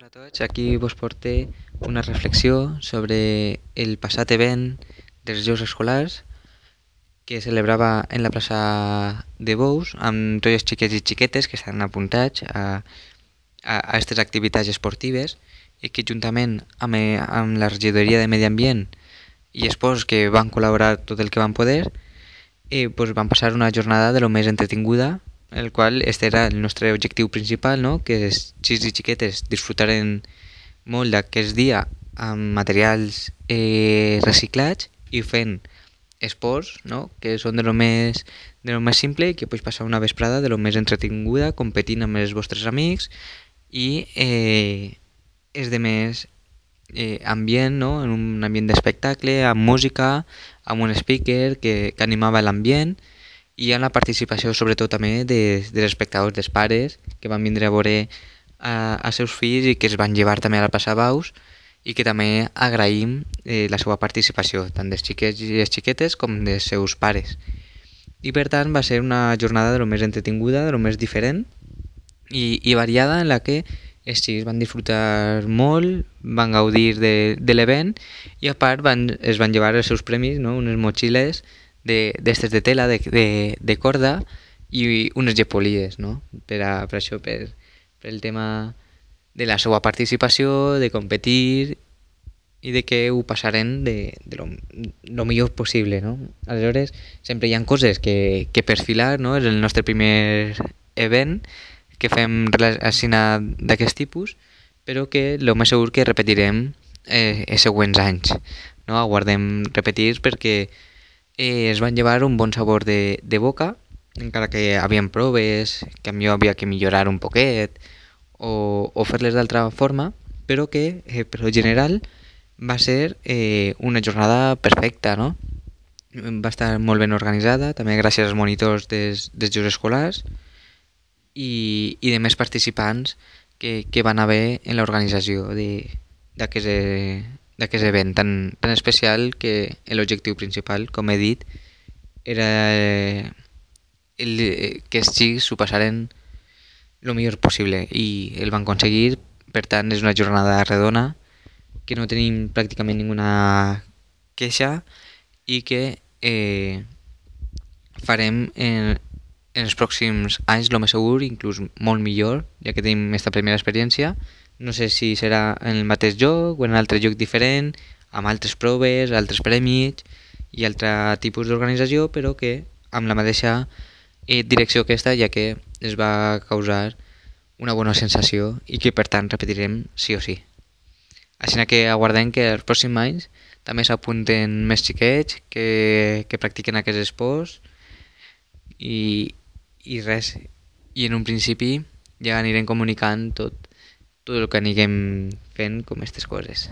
Hola a tots, aquí vos porté una reflexió sobre el passat event dels Jocs Escolars que celebrava en la plaça de Bous amb tots els xiquets i xiquetes que estan apuntats a, aquestes activitats esportives i que juntament amb, eh, amb la regidoria de Medi Ambient i esports que van col·laborar tot el que van poder eh, pues van passar una jornada de lo més entretinguda el qual este era el nostre objectiu principal, no? que els xics i xiquetes disfrutaren molt d'aquest dia amb materials eh, reciclats i fent esports, no? que són de lo més, de lo més simple i que pots passar una vesprada de lo més entretinguda competint amb els vostres amics i eh, és de més eh, ambient, no? en un ambient d'espectacle, amb música, amb un speaker que, que animava l'ambient i amb la participació sobretot també de, dels espectadors, dels pares que van vindre a veure a, a seus fills i que es van llevar també a la plaça Baus i que també agraïm eh, la seva participació, tant dels xiquets i les xiquetes com dels seus pares. I per tant va ser una jornada de lo més entretinguda, de lo més diferent i, i variada en la que els xics van disfrutar molt, van gaudir de, de l'event i a part van, es van llevar els seus premis, no? unes motxilles d'estes de, de tela, de, de, de corda i unes gepolides, no? Per, a, per això, per, per el tema de la seva participació, de competir i de que ho passaren de, de lo, lo millor possible, no? Aleshores, sempre hi ha coses que, que perfilar, no? És el nostre primer event que fem d'aquest tipus, però que el més segur que repetirem eh, els següents anys. No? Aguardem repetir perquè eh, es van llevar un bon sabor de, de boca, encara que havien proves, que millor havia que millorar un poquet o, o fer-les d'altra forma, però que, eh, per general, va ser eh, una jornada perfecta, no? Va estar molt ben organitzada, també gràcies als monitors des, dels Jocs Escolars i, i de més participants que, que van haver en l'organització d'aquest event tan, tan especial que l'objectiu principal, com he dit, era eh, el, eh, que els xics s'ho passaren el millor possible i el van aconseguir, per tant és una jornada redona que no tenim pràcticament ninguna queixa i que eh, farem en, en els pròxims anys, el més segur, inclús molt millor, ja que tenim aquesta primera experiència, no sé si serà en el mateix lloc o en un altre lloc diferent, amb altres proves, altres premis i altre tipus d'organització, però que amb la mateixa eh, direcció aquesta, ja que es va causar una bona sensació i que per tant repetirem sí o sí. Així que aguardem que els pròxims anys també s'apunten més xiquets que, que practiquen aquests esports i, i res. I en un principi ja anirem comunicant tot tot el que anirem fent com aquestes coses.